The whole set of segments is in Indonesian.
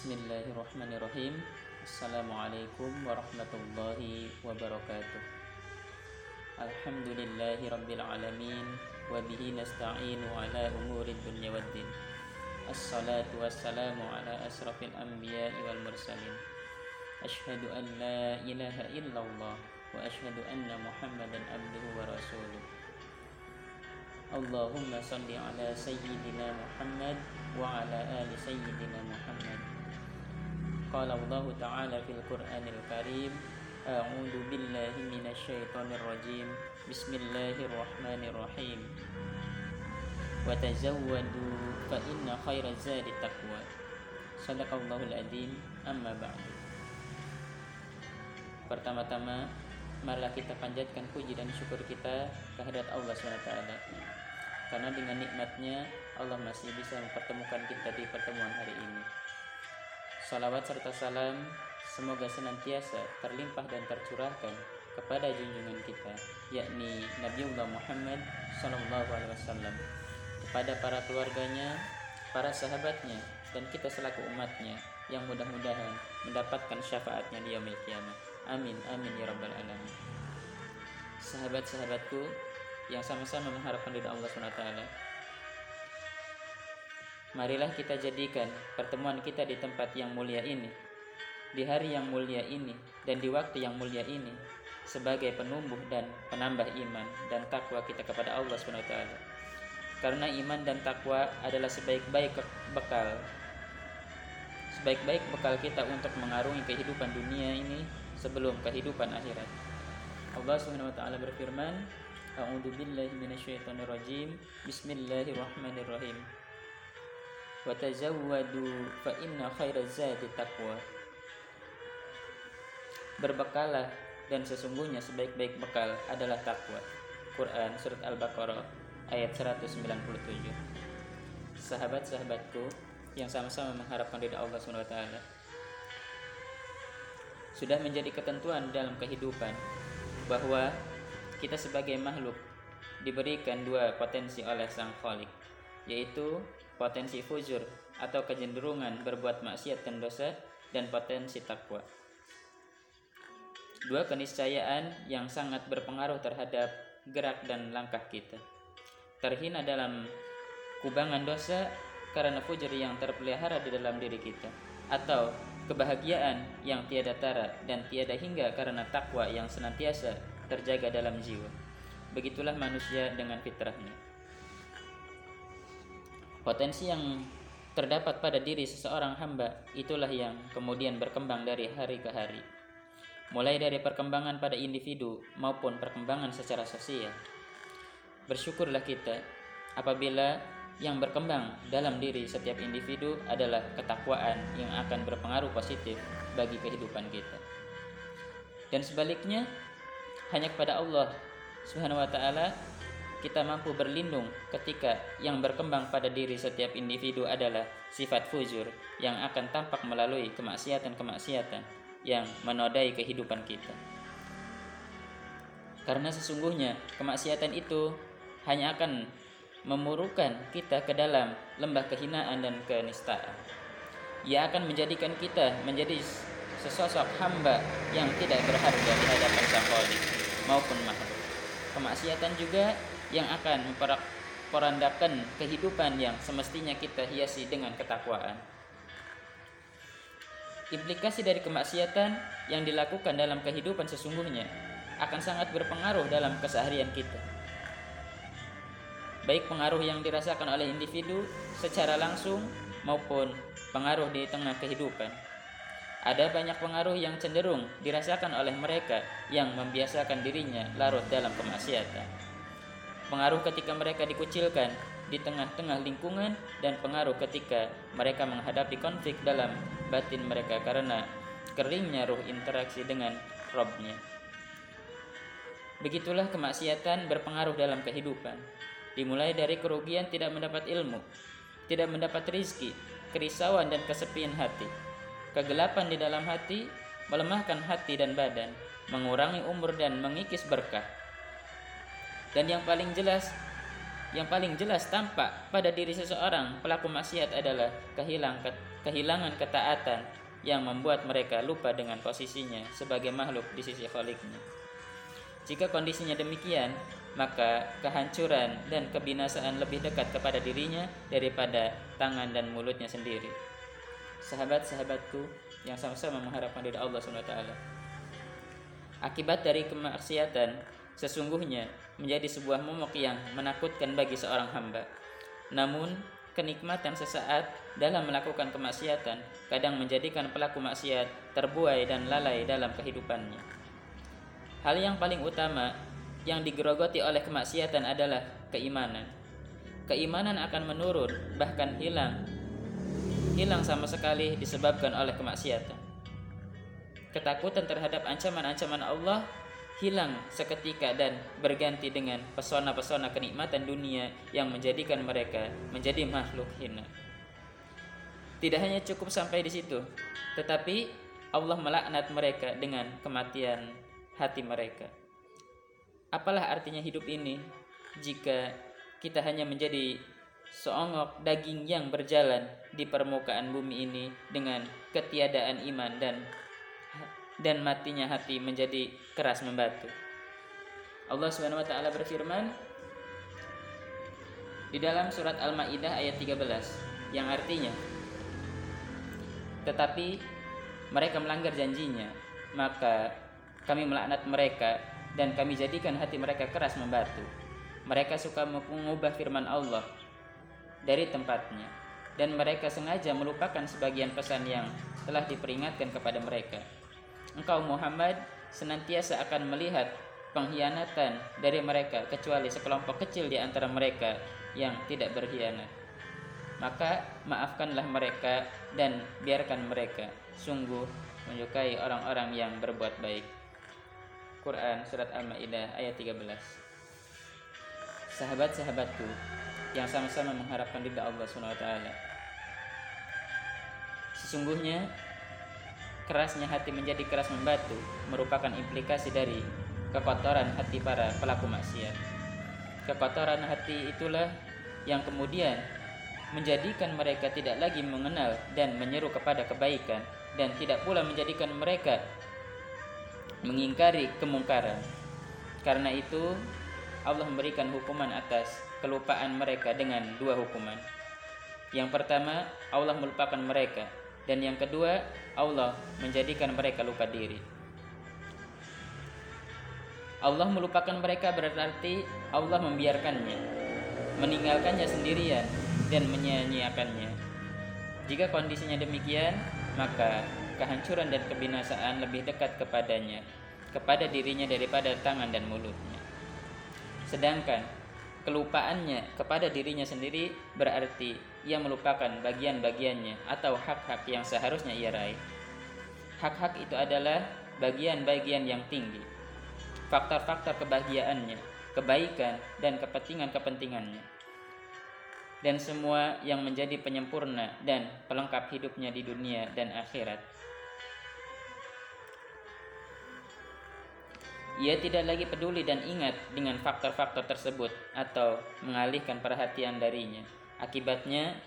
Bismillahirrahmanirrahim Assalamualaikum warahmatullahi wabarakatuh Alhamdulillahi rabbil alamin Wabihi nasta'inu ala umuri dunya waddin Assalatu wassalamu ala asrafil anbiya wal mursalin Ashhadu an la ilaha illallah Wa ashhadu anna muhammadan abduhu wa rasuluh Allahumma salli ala sayyidina Muhammad wa ala ali sayyidina Muhammad Qala Allah Ta'ala fil Qur'anil Karim A'udzu billahi minasyaitonir rajim Bismillahirrahmanirrahim. Wa tazawwadu fa inna khairaz zadi taqwa. Sadaqallahul adzim. Amma ba'du. Pertama-tama marilah kita panjatkan puji dan syukur kita kehadirat Allah SWT karena dengan nikmatnya Allah masih bisa mempertemukan kita di pertemuan hari ini Salawat serta salam semoga senantiasa terlimpah dan tercurahkan kepada junjungan kita yakni Nabiullah Muhammad Sallallahu Alaihi Wasallam kepada para keluarganya, para sahabatnya dan kita selaku umatnya yang mudah-mudahan mendapatkan syafaatnya di yaumil kiamah. Amin amin ya rabbal alamin. Sahabat-sahabatku yang sama-sama mengharapkan dari Allah SWT Marilah kita jadikan pertemuan kita di tempat yang mulia ini Di hari yang mulia ini dan di waktu yang mulia ini Sebagai penumbuh dan penambah iman dan takwa kita kepada Allah SWT Karena iman dan takwa adalah sebaik-baik bekal Sebaik-baik bekal kita untuk mengarungi kehidupan dunia ini sebelum kehidupan akhirat Allah taala berfirman A'udzu. Bismillahirrahmanirrahim. Wa tazawwadu fa inna khairaz zadi taqwa. Berbekalah dan sesungguhnya sebaik-baik bekal adalah takwa. Quran surat Al-Baqarah ayat 197. Sahabat-sahabatku yang sama-sama mengharapkan ridha Allah Subhanahu wa taala. Sudah menjadi ketentuan dalam kehidupan bahwa kita sebagai makhluk diberikan dua potensi oleh Sang Khalik, yaitu potensi fujur atau kecenderungan berbuat maksiat dan dosa dan potensi takwa. Dua keniscayaan yang sangat berpengaruh terhadap gerak dan langkah kita. Terhina dalam kubangan dosa karena fujur yang terpelihara di dalam diri kita atau kebahagiaan yang tiada tara dan tiada hingga karena takwa yang senantiasa terjaga dalam jiwa. Begitulah manusia dengan fitrahnya. Potensi yang terdapat pada diri seseorang hamba itulah yang kemudian berkembang dari hari ke hari. Mulai dari perkembangan pada individu maupun perkembangan secara sosial. Bersyukurlah kita apabila yang berkembang dalam diri setiap individu adalah ketakwaan yang akan berpengaruh positif bagi kehidupan kita. Dan sebaliknya, hanya kepada Allah Subhanahu wa taala kita mampu berlindung ketika yang berkembang pada diri setiap individu adalah sifat fujur yang akan tampak melalui kemaksiatan-kemaksiatan yang menodai kehidupan kita. Karena sesungguhnya kemaksiatan itu hanya akan memurukan kita ke dalam lembah kehinaan dan kenistaan. Ia akan menjadikan kita menjadi sesosok hamba yang tidak berharga di hadapan Sang Khalik maupun makhluk. Kemaksiatan juga yang akan memperandakan kehidupan yang semestinya kita hiasi dengan ketakwaan. Implikasi dari kemaksiatan yang dilakukan dalam kehidupan sesungguhnya akan sangat berpengaruh dalam keseharian kita. Baik pengaruh yang dirasakan oleh individu secara langsung maupun pengaruh di tengah kehidupan ada banyak pengaruh yang cenderung dirasakan oleh mereka yang membiasakan dirinya larut dalam kemaksiatan. Pengaruh ketika mereka dikucilkan di tengah-tengah lingkungan dan pengaruh ketika mereka menghadapi konflik dalam batin mereka karena keringnya ruh interaksi dengan Robnya. Begitulah kemaksiatan berpengaruh dalam kehidupan. Dimulai dari kerugian tidak mendapat ilmu, tidak mendapat rizki, kerisauan dan kesepian hati, Kegelapan di dalam hati melemahkan hati dan badan, mengurangi umur dan mengikis berkah. Dan yang paling jelas, yang paling jelas tampak pada diri seseorang pelaku maksiat adalah kehilangan kehilangan ketaatan yang membuat mereka lupa dengan posisinya sebagai makhluk di sisi khaliknya. Jika kondisinya demikian, maka kehancuran dan kebinasaan lebih dekat kepada dirinya daripada tangan dan mulutnya sendiri. Sahabat-sahabatku yang sama-sama mengharapkan dari Allah SWT. Akibat dari kemaksiatan sesungguhnya menjadi sebuah momok yang menakutkan bagi seorang hamba. Namun, kenikmatan sesaat dalam melakukan kemaksiatan kadang menjadikan pelaku maksiat terbuai dan lalai dalam kehidupannya. Hal yang paling utama yang digerogoti oleh kemaksiatan adalah keimanan. Keimanan akan menurun, bahkan hilang. Hilang sama sekali disebabkan oleh kemaksiatan. Ketakutan terhadap ancaman-ancaman Allah hilang seketika dan berganti dengan pesona-pesona kenikmatan dunia yang menjadikan mereka menjadi makhluk hina. Tidak hanya cukup sampai di situ, tetapi Allah melaknat mereka dengan kematian hati mereka. Apalah artinya hidup ini jika kita hanya menjadi seongok daging yang berjalan di permukaan bumi ini dengan ketiadaan iman dan dan matinya hati menjadi keras membatu. Allah Subhanahu wa taala berfirman di dalam surat Al-Maidah ayat 13 yang artinya tetapi mereka melanggar janjinya maka kami melaknat mereka dan kami jadikan hati mereka keras membatu mereka suka mengubah firman Allah dari tempatnya dan mereka sengaja melupakan sebagian pesan yang telah diperingatkan kepada mereka engkau Muhammad senantiasa akan melihat pengkhianatan dari mereka kecuali sekelompok kecil di antara mereka yang tidak berkhianat. Maka maafkanlah mereka dan biarkan mereka sungguh menyukai orang-orang yang berbuat baik. Quran surat Al-Maidah ayat 13. Sahabat-sahabatku yang sama-sama mengharapkan ridha Allah taala. Sesungguhnya kerasnya hati menjadi keras membatu merupakan implikasi dari kekotoran hati para pelaku maksiat. Kekotoran hati itulah yang kemudian menjadikan mereka tidak lagi mengenal dan menyeru kepada kebaikan dan tidak pula menjadikan mereka mengingkari kemungkaran. Karena itu Allah memberikan hukuman atas kelupaan mereka dengan dua hukuman. Yang pertama, Allah melupakan mereka dan yang kedua Allah menjadikan mereka lupa diri. Allah melupakan mereka berarti Allah membiarkannya meninggalkannya sendirian dan menyia-nyiakannya. Jika kondisinya demikian maka kehancuran dan kebinasaan lebih dekat kepadanya kepada dirinya daripada tangan dan mulutnya. Sedangkan kelupaannya kepada dirinya sendiri berarti ia melupakan bagian-bagiannya atau hak-hak yang seharusnya ia raih. Hak-hak itu adalah bagian-bagian yang tinggi. Faktor-faktor kebahagiaannya, kebaikan dan kepentingan-kepentingannya. Dan semua yang menjadi penyempurna dan pelengkap hidupnya di dunia dan akhirat. Ia tidak lagi peduli dan ingat dengan faktor-faktor tersebut atau mengalihkan perhatian darinya. Akibatnya,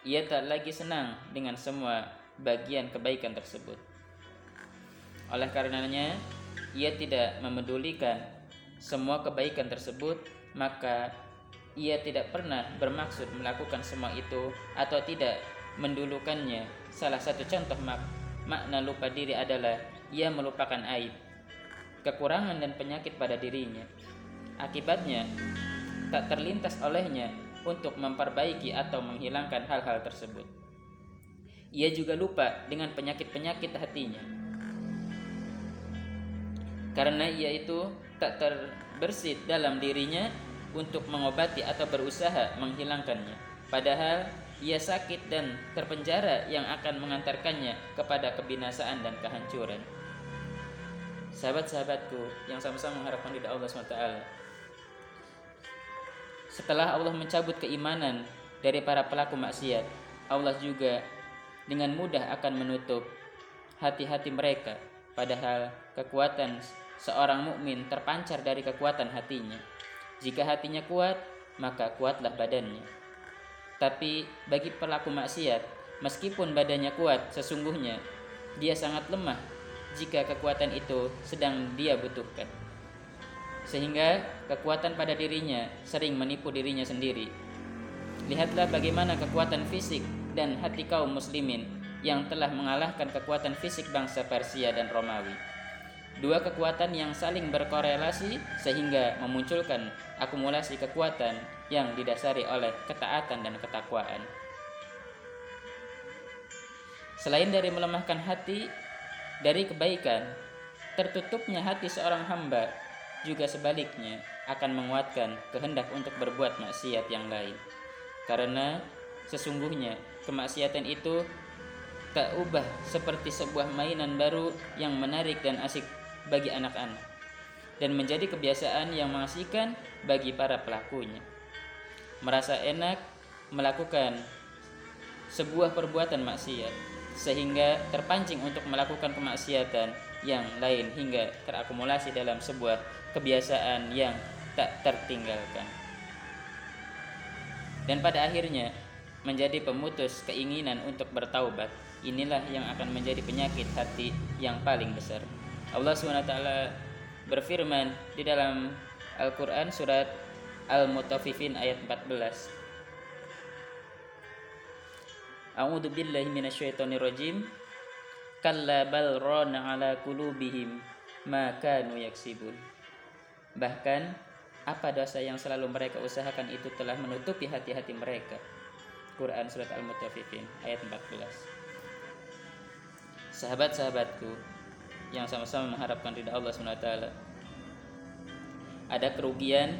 ia tak lagi senang dengan semua bagian kebaikan tersebut. Oleh karenanya, ia tidak memedulikan semua kebaikan tersebut, maka ia tidak pernah bermaksud melakukan semua itu atau tidak mendulukannya. Salah satu contoh mak makna lupa diri adalah ia melupakan aib kekurangan dan penyakit pada dirinya. Akibatnya, tak terlintas olehnya untuk memperbaiki atau menghilangkan hal-hal tersebut. Ia juga lupa dengan penyakit-penyakit hatinya. Karena ia itu tak terbersit dalam dirinya untuk mengobati atau berusaha menghilangkannya. Padahal ia sakit dan terpenjara yang akan mengantarkannya kepada kebinasaan dan kehancuran sahabat-sahabatku yang sama-sama mengharapkan ridha Allah SWT. Setelah Allah mencabut keimanan dari para pelaku maksiat, Allah juga dengan mudah akan menutup hati-hati mereka. Padahal kekuatan seorang mukmin terpancar dari kekuatan hatinya. Jika hatinya kuat, maka kuatlah badannya. Tapi bagi pelaku maksiat, Meskipun badannya kuat, sesungguhnya dia sangat lemah jika kekuatan itu sedang dia butuhkan. Sehingga kekuatan pada dirinya sering menipu dirinya sendiri. Lihatlah bagaimana kekuatan fisik dan hati kaum muslimin yang telah mengalahkan kekuatan fisik bangsa Persia dan Romawi. Dua kekuatan yang saling berkorelasi sehingga memunculkan akumulasi kekuatan yang didasari oleh ketaatan dan ketakwaan. Selain dari melemahkan hati dari kebaikan, tertutupnya hati seorang hamba juga sebaliknya akan menguatkan kehendak untuk berbuat maksiat yang lain. Karena sesungguhnya kemaksiatan itu tak ubah seperti sebuah mainan baru yang menarik dan asik bagi anak-anak dan menjadi kebiasaan yang mengasihkan bagi para pelakunya. Merasa enak melakukan sebuah perbuatan maksiat sehingga terpancing untuk melakukan kemaksiatan yang lain hingga terakumulasi dalam sebuah kebiasaan yang tak tertinggalkan. Dan pada akhirnya menjadi pemutus keinginan untuk bertaubat. Inilah yang akan menjadi penyakit hati yang paling besar. Allah SWT berfirman di dalam Al-Quran surat Al-Mutaffifin ayat 14 A'udzu billahi. Kalla bal rana ala qulubihim ma kanu. Bahkan apa dosa yang selalu mereka usahakan itu telah menutupi hati-hati mereka. Quran surat Al-Mutaffifin ayat 14. Sahabat-sahabatku yang sama-sama mengharapkan ridha Allah SWT ada kerugian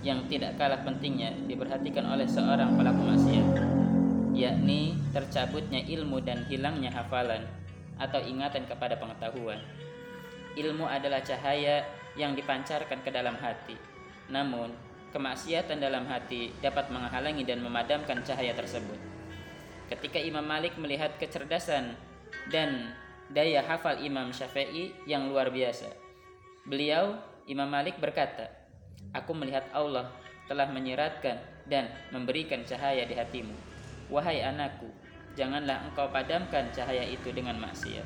yang tidak kalah pentingnya diperhatikan oleh seorang pelaku maksiat yakni tercabutnya ilmu dan hilangnya hafalan atau ingatan kepada pengetahuan. Ilmu adalah cahaya yang dipancarkan ke dalam hati. Namun, kemaksiatan dalam hati dapat menghalangi dan memadamkan cahaya tersebut. Ketika Imam Malik melihat kecerdasan dan daya hafal Imam Syafi'i yang luar biasa, beliau Imam Malik berkata, "Aku melihat Allah telah menyiratkan dan memberikan cahaya di hatimu." Wahai anakku, janganlah engkau padamkan cahaya itu dengan maksiat.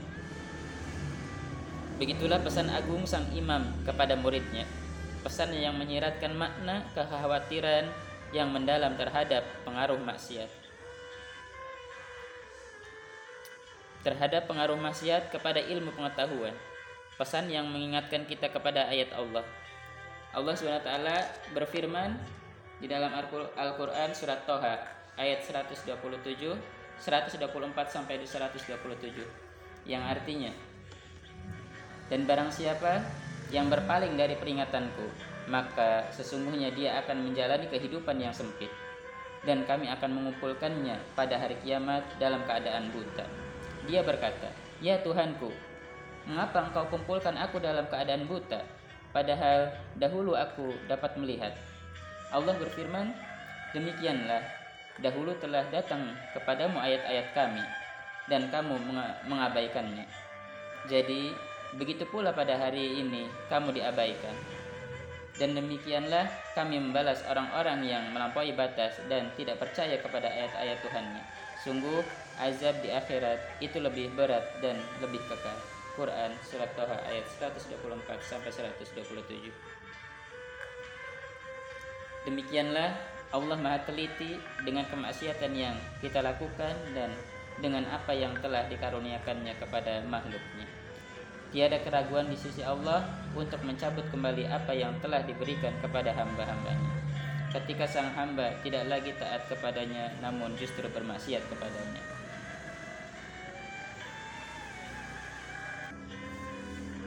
Begitulah pesan agung sang imam kepada muridnya. Pesan yang menyiratkan makna kekhawatiran yang mendalam terhadap pengaruh maksiat. Terhadap pengaruh maksiat kepada ilmu pengetahuan. Pesan yang mengingatkan kita kepada ayat Allah. Allah SWT berfirman di dalam Al-Quran surat Toha ayat 127 124 sampai di 127 yang artinya dan barang siapa yang berpaling dari peringatanku maka sesungguhnya dia akan menjalani kehidupan yang sempit dan kami akan mengumpulkannya pada hari kiamat dalam keadaan buta. Dia berkata ya Tuhanku mengapa engkau kumpulkan aku dalam keadaan buta padahal dahulu aku dapat melihat? Allah berfirman demikianlah dahulu telah datang kepadamu ayat-ayat kami dan kamu mengabaikannya. Jadi begitu pula pada hari ini kamu diabaikan. Dan demikianlah kami membalas orang-orang yang melampaui batas dan tidak percaya kepada ayat-ayat Tuhannya. Sungguh azab di akhirat itu lebih berat dan lebih kekal. Quran surat Toha ayat 124 sampai 127. Demikianlah Allah Maha teliti dengan kemaksiatan yang kita lakukan dan dengan apa yang telah dikaruniakannya kepada makhluknya. Tiada keraguan di sisi Allah untuk mencabut kembali apa yang telah diberikan kepada hamba-hambanya. Ketika sang hamba tidak lagi taat kepadanya namun justru bermaksiat kepadanya.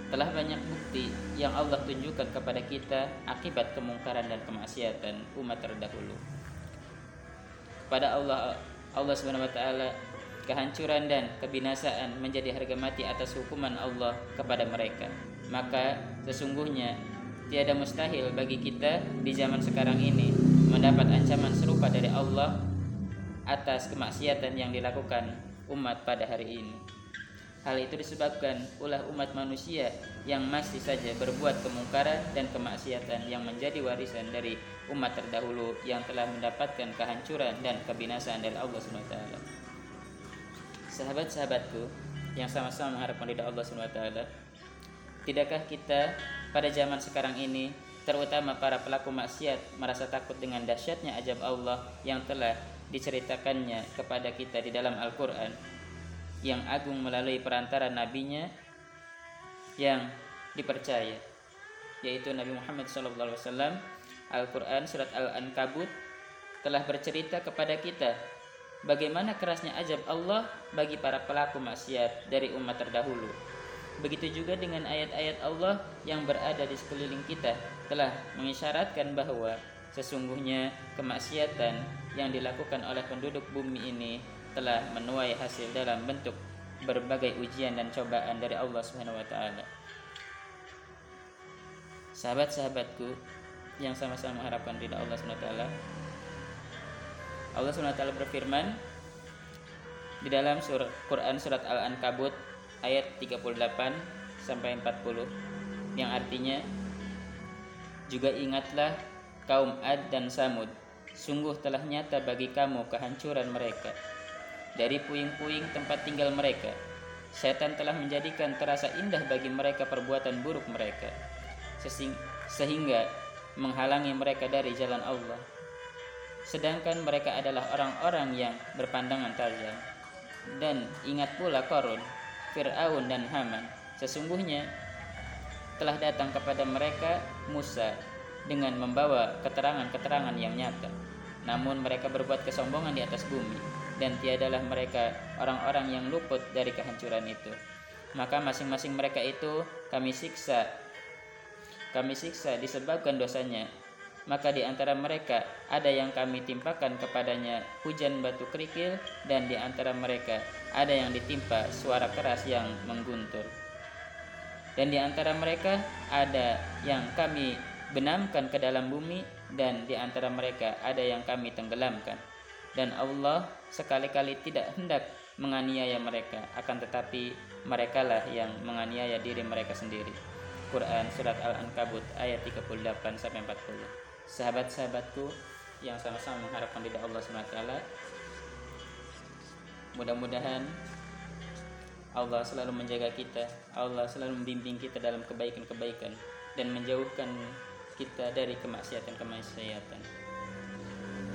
Telah banyak bukti yang Allah tunjukkan kepada kita akibat kemungkaran dan kemaksiatan umat terdahulu. Pada Allah Allah Subhanahu wa taala kehancuran dan kebinasaan menjadi harga mati atas hukuman Allah kepada mereka. Maka sesungguhnya tiada mustahil bagi kita di zaman sekarang ini mendapat ancaman serupa dari Allah atas kemaksiatan yang dilakukan umat pada hari ini. Hal itu disebabkan ulah umat manusia yang masih saja berbuat kemungkaran dan kemaksiatan yang menjadi warisan dari umat terdahulu yang telah mendapatkan kehancuran dan kebinasaan dari Allah SWT. Sahabat-sahabatku yang sama-sama mengharapkan ridha Allah taala, tidakkah kita pada zaman sekarang ini terutama para pelaku maksiat merasa takut dengan dahsyatnya ajab Allah yang telah diceritakannya kepada kita di dalam Al-Qur'an yang agung melalui perantara nabinya yang dipercaya yaitu Nabi Muhammad SAW Al-Quran surat Al-Ankabut telah bercerita kepada kita bagaimana kerasnya ajab Allah bagi para pelaku maksiat dari umat terdahulu. Begitu juga dengan ayat-ayat Allah yang berada di sekeliling kita telah mengisyaratkan bahwa sesungguhnya kemaksiatan yang dilakukan oleh penduduk bumi ini telah menuai hasil dalam bentuk berbagai ujian dan cobaan dari Allah Subhanahu wa taala. Sahabat-sahabatku yang sama-sama mengharapkan ridha Allah Subhanahu wa taala, Allah SWT berfirman di dalam surat Quran surat Al-Ankabut ayat 38 sampai 40 yang artinya juga ingatlah kaum Ad dan Samud sungguh telah nyata bagi kamu kehancuran mereka dari puing-puing tempat tinggal mereka setan telah menjadikan terasa indah bagi mereka perbuatan buruk mereka sehingga menghalangi mereka dari jalan Allah sedangkan mereka adalah orang-orang yang berpandangan tajam. Dan ingat pula Korun, Fir'aun dan Haman, sesungguhnya telah datang kepada mereka Musa dengan membawa keterangan-keterangan yang nyata. Namun mereka berbuat kesombongan di atas bumi dan tiadalah mereka orang-orang yang luput dari kehancuran itu. Maka masing-masing mereka itu kami siksa kami siksa disebabkan dosanya maka di antara mereka ada yang kami timpakan kepadanya hujan batu kerikil dan di antara mereka ada yang ditimpa suara keras yang mengguntur. Dan di antara mereka ada yang kami benamkan ke dalam bumi dan di antara mereka ada yang kami tenggelamkan. Dan Allah sekali-kali tidak hendak menganiaya mereka, akan tetapi merekalah yang menganiaya diri mereka sendiri. Quran Surat Al-Ankabut ayat 38 sampai 40 sahabat-sahabatku yang sama-sama mengharapkan ridha Allah SWT mudah-mudahan Allah selalu menjaga kita Allah selalu membimbing kita dalam kebaikan-kebaikan dan menjauhkan kita dari kemaksiatan-kemaksiatan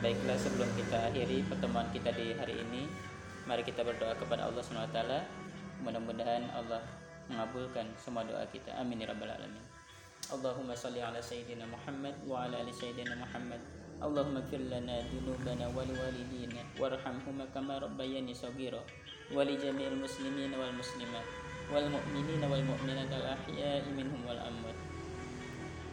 Baiklah sebelum kita akhiri pertemuan kita di hari ini, mari kita berdoa kepada Allah Subhanahu Wa Taala Mudah-mudahan Allah mengabulkan semua doa kita. Amin ya rabbal alamin. Allahumma salli ala sayyidina Muhammad wa ala ali sayyidina Muhammad. Allahumma fir lana dunubana wal walidina warhamhuma kama rabbayani saghira wa li jami'il muslimin wal muslimat wal mu'minin wal mu'minat al ahya'i minhum wal amwat.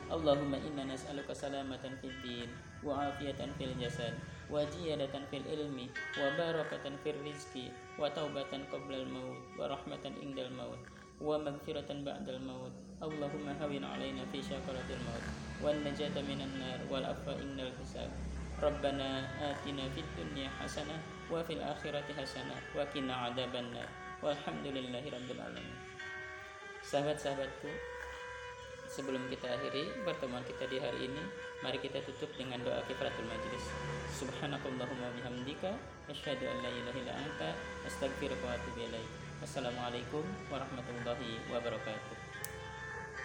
Allahumma inna nas'aluka salamatan fid din وعافية في الجسد وزيادة في العلم وبركة في الرزق وتوبة قبل الموت ورحمة عند الموت ومغفرة بعد الموت اللهم هون علينا في شكرة الموت والنجاة من النار والعفو إن الحساب ربنا آتنا في الدنيا حسنة وفي الآخرة حسنة وقنا عذاب النار والحمد لله رب العالمين Sahabat-sahabatku, sebelum kita akhiri pertemuan kita di hari ini, mari kita tutup dengan doa kifaratul majlis. Subhanakallahumma bihamdika asyhadu an la ilaha illa anta astaghfiruka wa atubu ilaik. Assalamualaikum warahmatullahi wabarakatuh.